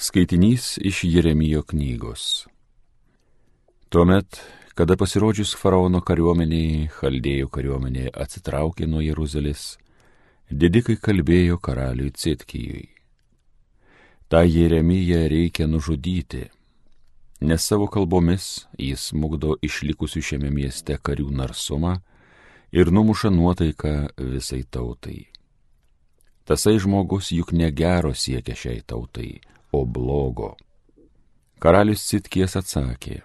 Skaitinys iš Jeremijo knygos. Tuomet, kada pasirodžius faraono kariuomeniai, chaldėjų kariuomenė atsitraukė nuo Jeruzalės, didikai kalbėjo karaliui Citkijui. Ta Jeremiją reikia nužudyti, nes savo kalbomis jis mugdo išlikusių šiame mieste karių narsumą ir numuša nuotaiką visai tautai. Tasai žmogus juk negero siekia šiai tautai o blogo. Karalius Citkijas atsakė,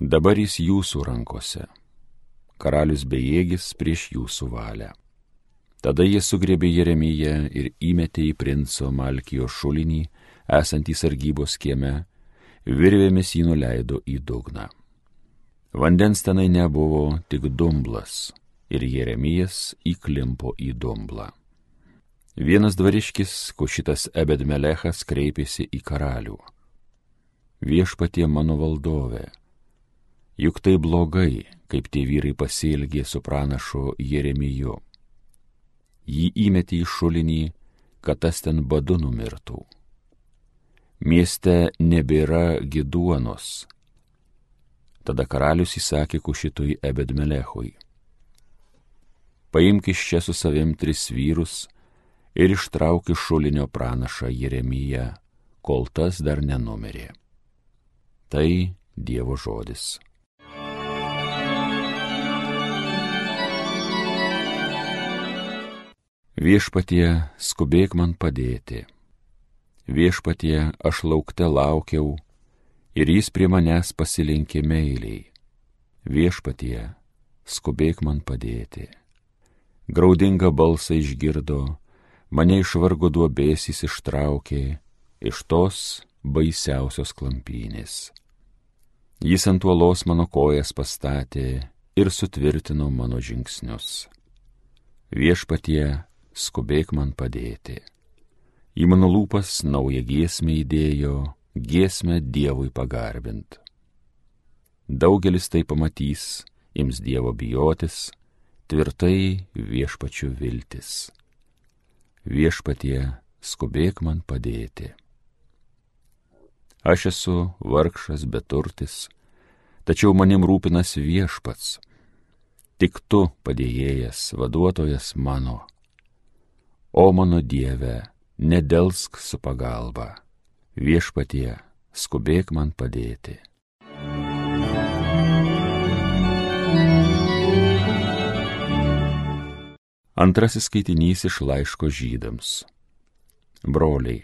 dabar jis jūsų rankose, karalius bejėgis prieš jūsų valią. Tada jie sugrėbė Jeremiją ir įmetė į princo Malkijo šulinį, esantį sargybos kieme, virvėmis jį nuleido į dugną. Vandens tenai nebuvo tik dumblas ir Jeremijas įklimpo į dumblą. Vienas dvariškis, kušitas Ebedmelechas, kreipėsi į karalių. Viešpatie mano valdove, juk tai blogai, kaip tie vyrai pasilgė su pranašu Jeremiju. Jį įmetė į šulinį, kad tas ten badu numirtų. Mieste nebėra giduonos. Tada karalius įsakė kušitui Ebedmelechui. Paimk iš čia su savim tris vyrus, ir ištraukė šulinio pranašą Jeremiją, kol tas dar nenumirė. Tai Dievo žodis. Viešpatie, skubėk man padėti. Viešpatie, aš laukte laukiau ir jis prie manęs pasilinkė meiliai. Viešpatie, skubėk man padėti. Graudingą balsą išgirdo mane iš vargo duobės jis ištraukė, iš tos baisiausios klampynės. Jis ant uolos mano kojas pastatė ir sutvirtino mano žingsnius. Viešpatie, skubėk man padėti. Į mano lūpas naują giesmę įdėjo, giesmę Dievui pagarbint. Daugelis tai pamatys, ims Dievo bijotis, tvirtai viešpačių viltis viešpatie, skubėk man padėti. Aš esu vargšas beturtis, tačiau manim rūpinas viešpats, tik tu padėjėjas, vaduotojas mano. O mano Dieve, nedelsk su pagalba, viešpatie, skubėk man padėti. Antrasis skaitinys iš laiško žydams. Broliai,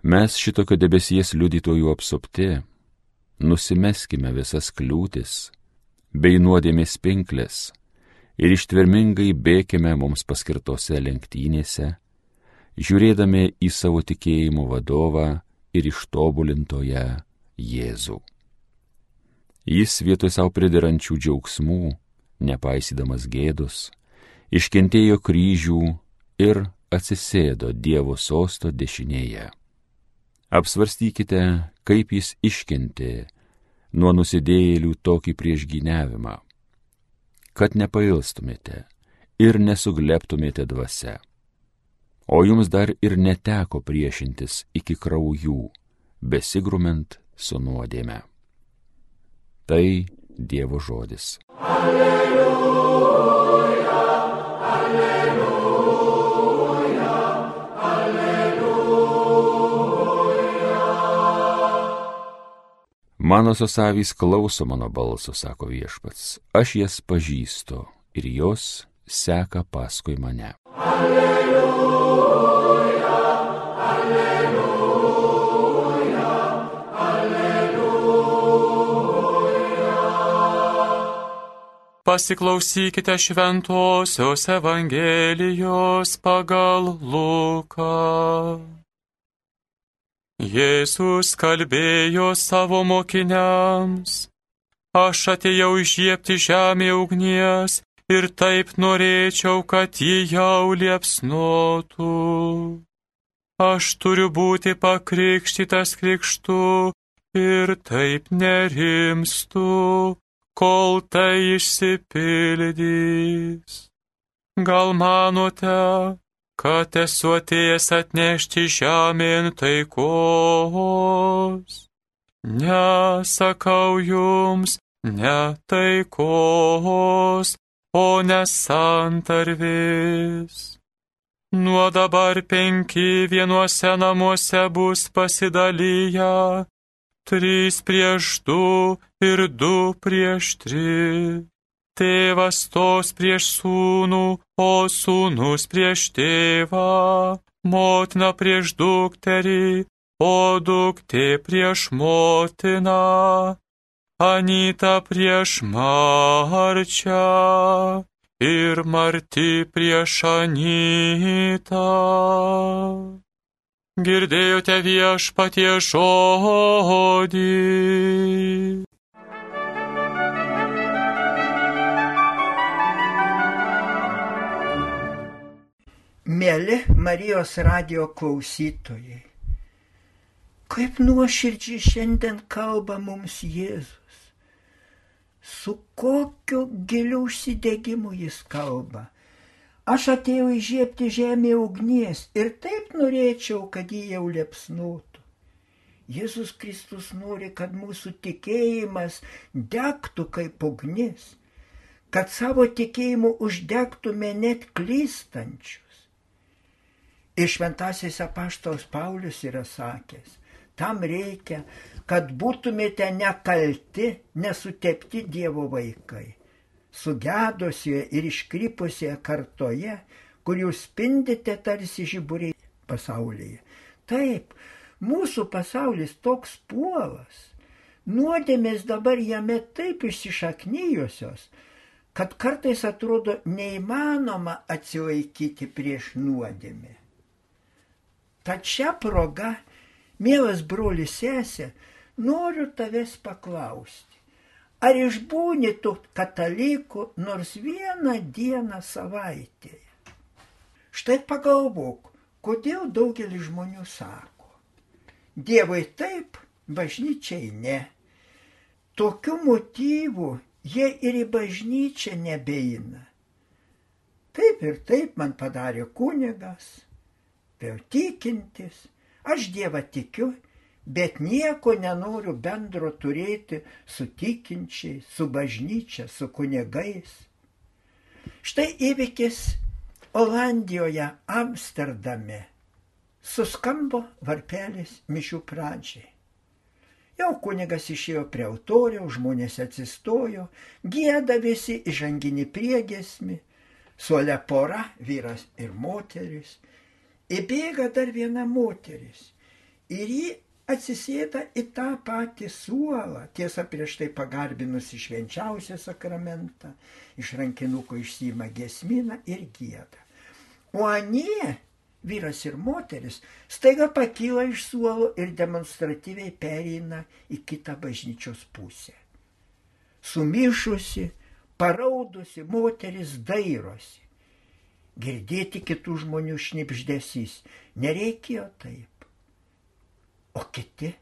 mes šitokio debesies liudytojų apsupti, nusimeskime visas kliūtis bei nuodėmės pinklės ir ištvermingai bėkime mums paskirtose lenktynėse, žiūrėdami į savo tikėjimo vadovą ir ištobulintoją Jėzų. Jis vietoj savo priderančių džiaugsmų, nepaisydamas gėdus, iškentėjo kryžių ir atsisėdo Dievo sosto dešinėje. Apsvarstykite, kaip jis iškentė nuo nusidėjėlių tokį priešgyniavimą, kad nepailstumėte ir nesugleptumėte dvasia. O jums dar ir neteko priešintis iki kraujų, besigrumint su nuodėme. Tai Dievo žodis. Alleluja. Manosios avys klauso mano balso, sako viešpats, aš jas pažįstu ir jos seka paskui mane. Alleluja, alleluja, alleluja. Pasiklausykite šventosios Evangelijos pagal Luką. Jėzus kalbėjo savo mokiniams, aš atėjau išžiepti žemė ugnies ir taip norėčiau, kad ji jau liepsnotų. Aš turiu būti pakrikštytas krikštu ir taip nerimstu, kol tai išsipildys. Gal manote, kad esu atėjęs atnešti žemėn taikos. Nesakau jums, ne taikos, o nesantarvis. Nuo dabar penki vienuose namuose bus pasidalyję, trys prieš du ir du prieš tris. Tėvas tos prieš sūnų, o sūnus prieš tėvą, motina prieš dukterį, o duktė prieš motiną, Anita prieš Marčią ir Marti prieš Anytą. Girdėjote viešpatie žodį. Mėly Marijos radio klausytojai, kaip nuoširdžiai šiandien kalba mums Jėzus, su kokiu giliu užsidegimu jis kalba. Aš atėjau įžiepti žemė ugnies ir taip norėčiau, kad jį jau liepsnutų. Jėzus Kristus nori, kad mūsų tikėjimas degtų kaip ugnis, kad savo tikėjimu uždegtume net klystančius. Ir šventasis apaštaus Paulius yra sakęs, tam reikia, kad būtumėte nekalti, nesutepti Dievo vaikai, sugedusioje ir iškrypusioje kartoje, kur jūs spindite tarsi žiburiai pasaulyje. Taip, mūsų pasaulis toks puolas, nuodėmės dabar jame taip išsišaknyjusios, kad kartais atrodo neįmanoma atsilaikyti prieš nuodėmę. Tad šią progą, mielas brolis sesė, noriu tavęs paklausti, ar išbūni tu katalikų nors vieną dieną savaitėje? Štai pagalvok, kodėl daugelis žmonių sako, Dievui taip, bažnyčiai ne. Tokiu motyvu jie ir į bažnyčią nebeina. Taip ir taip man padarė kunigas, vėl tikintis, aš Dievą tikiu, bet nieko nenoriu bendro turėti su tikinčiai, su bažnyčia, su kunigais. Štai įvykis Olandijoje, Amsterdame. Suskambo varpelis mišių pradžiai. Jau kunigas išėjo prie altoriaus, žmonės atsistojo, gėda visi įžanginį priegesmį, suole pora, vyras ir moteris, įbėga dar viena moteris ir ji atsisėda į tą patį suolą, tiesa prieš tai pagarbinusi švenčiausią sakramentą, iš rankinuko išsima gesminą ir gėda. O anie, vyras ir moteris, staiga pakyla iš suolo ir demonstratyviai pereina į kitą bažnyčios pusę. Sumišusi, paraudusi, moteris dairosi girdėti kitų žmonių šnipždesys. Nereikėjo taip. O kiti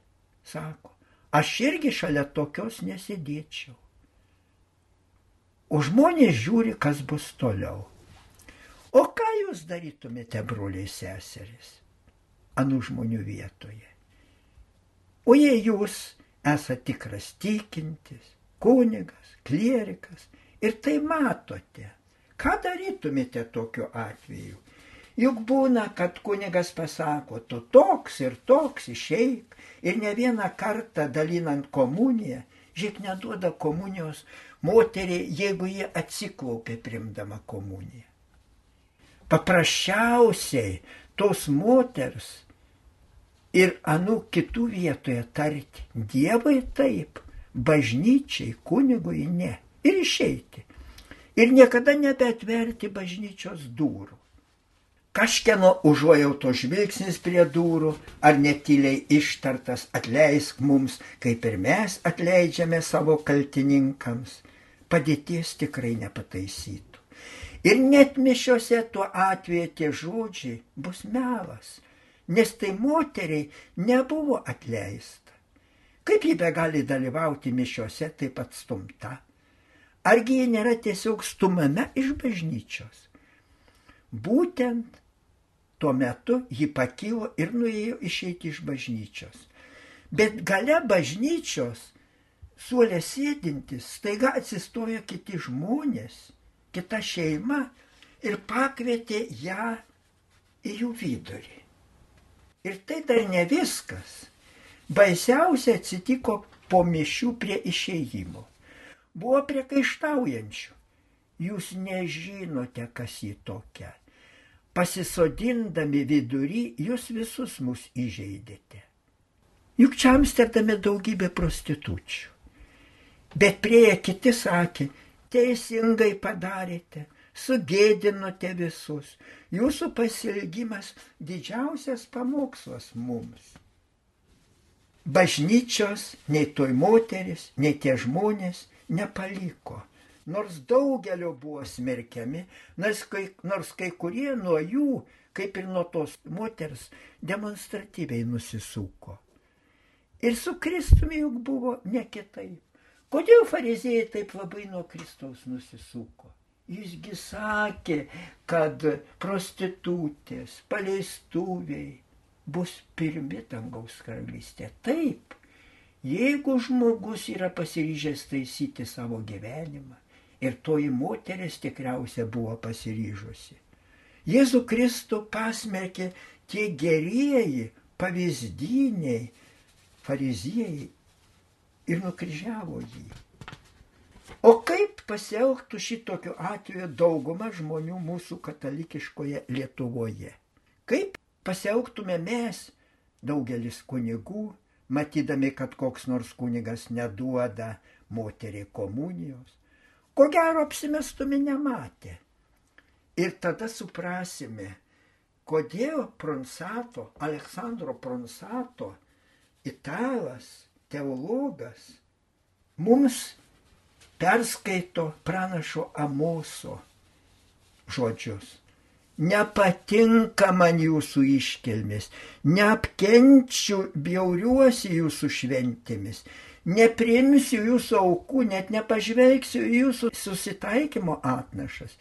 sako, aš irgi šalia tokios nesėdėčiau. O žmonės žiūri, kas bus toliau. O ką jūs darytumėte, broliai seserys, anų žmonių vietoje? O jei jūs esate tikras tikintis, kunigas, klierikas ir tai matote, Ką darytumėte tokiu atveju? Juk būna, kad kunigas pasako, tu toks ir toks išeik ir ne vieną kartą dalinant komuniją, žiūrėk, neduoda komunijos moteriai, jeigu jie atsiklaupė primdama komuniją. Paprasčiausiai tos moters ir anų kitų vietoje tarti Dievui taip, bažnyčiai, kunigui ne ir išeiti ir niekada nebeatverti bažnyčios durų. Kažkieno užuojauto žvilgsnis prie durų, ar netyliai ištartas atleisk mums, kaip ir mes atleidžiame savo kaltininkams, padėties tikrai nepataisytų. Ir net mišiuose tuo atveju tie žodžiai bus melas, nes tai moteriai nebuvo atleista. Kaip ji be gali dalyvauti mišiuose taip atstumta? Argi jie nėra tiesiog stumame iš bažnyčios? Būtent Tuo metu ji pakilo ir nuėjo išeiti iš bažnyčios. Bet gale bažnyčios suolė sėdintis, staiga atsistojo kiti žmonės, kita šeima ir pakvietė ją į jų vidurį. Ir tai dar ne viskas. Baisiausia atsitiko po mišių prie išėjimo. Buvo priekaištaujančių. Jūs nežinote, kas jį tokia pasisodindami vidury, jūs visus mus įžeidėte. Juk čia Amsterdame daugybė prostitučių. Bet prieje kiti sakė, teisingai padarėte, sugėdinote visus. Jūsų pasilgimas didžiausias pamokslas mums. Bažnyčios nei toj moteris, nei tie žmonės nepaliko nors daugelio buvo smerkiami, nors kai, nors kai kurie nuo jų, kaip ir nuo tos moters, demonstratyviai nusisuko. Ir su Kristumi juk buvo ne kitaip. Kodėl fariziejai taip labai nuo Kristaus nusisuko? Jisgi sakė, kad prostitutės, paleistuviai bus pirmi dangaus karalystė. Taip, jeigu žmogus yra pasiryžęs taisyti savo gyvenimą, ir toji moteris tikriausiai buvo pasiryžusi. Jėzų Kristų pasmerkė tie gerieji, pavyzdiniai fariziejai ir nukryžiavo jį. O kaip pasielgtų šitokiu atveju dauguma žmonių mūsų katalikiškoje Lietuvoje? Kaip pasielgtume mes, daugelis kunigų, matydami, kad koks nors kunigas neduoda moteriai komunijos, ko gero apsimestume nematę. Ir tada suprasime, kodėl Pronsato, Aleksandro Pronsato, italas, teologas, mums perskaito pranašo Amoso žodžius. Nepatinka man jūsų iškelmės, neapkenčiu, bjauriuosi jūsų šventėmis, nepriimsiu jūsų aukų, net nepažvelgsiu jūsų susitaikymo atnašas.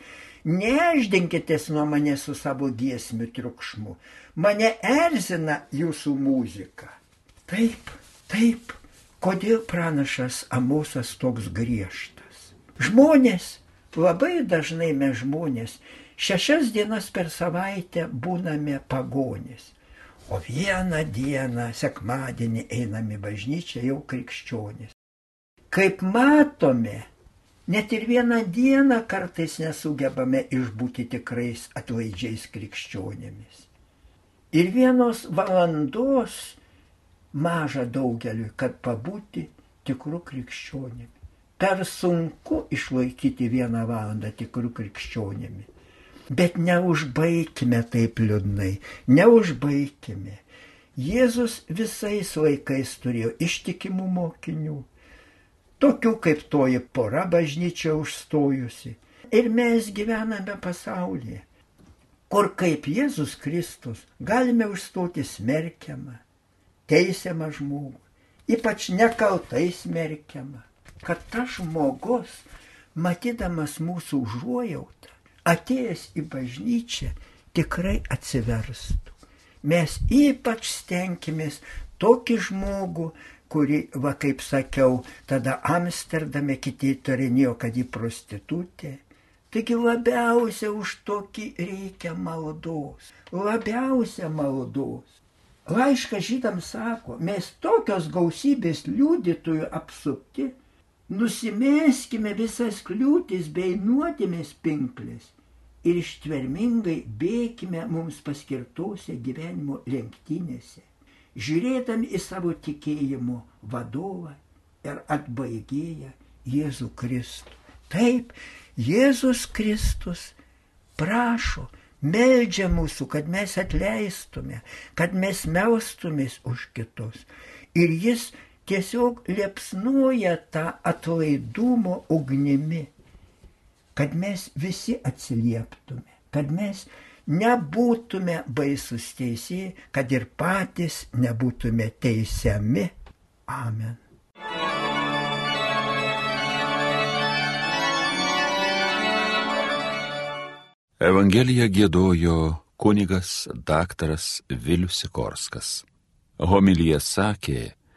Neždinkitės nuo mane su savo giesmių triukšmu. Mane erzina jūsų muzika. Taip, taip, kodėl pranašas Amosas toks griežtas? Žmonės, labai dažnai mes žmonės, šešias dienas per savaitę būname pagonis. O vieną dieną, sekmadienį, einame bažnyčią jau krikščionis. Kaip matome, net ir vieną dieną kartais nesugebame išbūti tikrais atlaidžiais krikščionėmis. Ir vienos valandos maža daugeliu, kad pabūti tikrų krikščionėmi. Per sunku išlaikyti vieną valandą tikrų krikščionėmi. Bet neužbaikime taip liūdnai, neužbaikime. Jėzus visais laikais turėjo ištikimų mokinių, tokių kaip toji pora bažnyčia užstojusi. Ir mes gyvename pasaulyje, kur kaip Jėzus Kristus galime užstoti smerkiamą, teisiamą žmogų, ypač nekaltai smerkiamą, kad tas žmogus, matydamas mūsų užuojautą, atėjęs į bažnyčią tikrai atsiverstų. Mes ypač stenkimės tokį žmogų, kuri, va kaip sakiau, tada Amsterdame kiti įtarinėjo, kad ji prostitutė. Taigi labiausia už tokį reikia maldos. Labiausia maldos. Laiškas žydams sako, mes tokios gausybės liudytojų apsupti, nusimeskime visas kliūtis bei nuodėmės pinklės ir ištvermingai bėkime mums paskirtose gyvenimo lenktynėse, žiūrėdami į savo tikėjimo vadovą ir atbaigėją Jėzų Kristų. Taip, Jėzus Kristus prašo, meldžia mūsų, kad mes atleistume, kad mes melstumės už kitus. Ir jis tiesiog liepsnuoja tą atlaidumo ugnimi kad mes visi atsilieptume, kad mes nebūtume baisus teisėjai, kad ir patys nebūtume teisiami. Amen. Evangeliją gėdojo kunigas daktaras Vilius Sikorskas. Homilyje sakė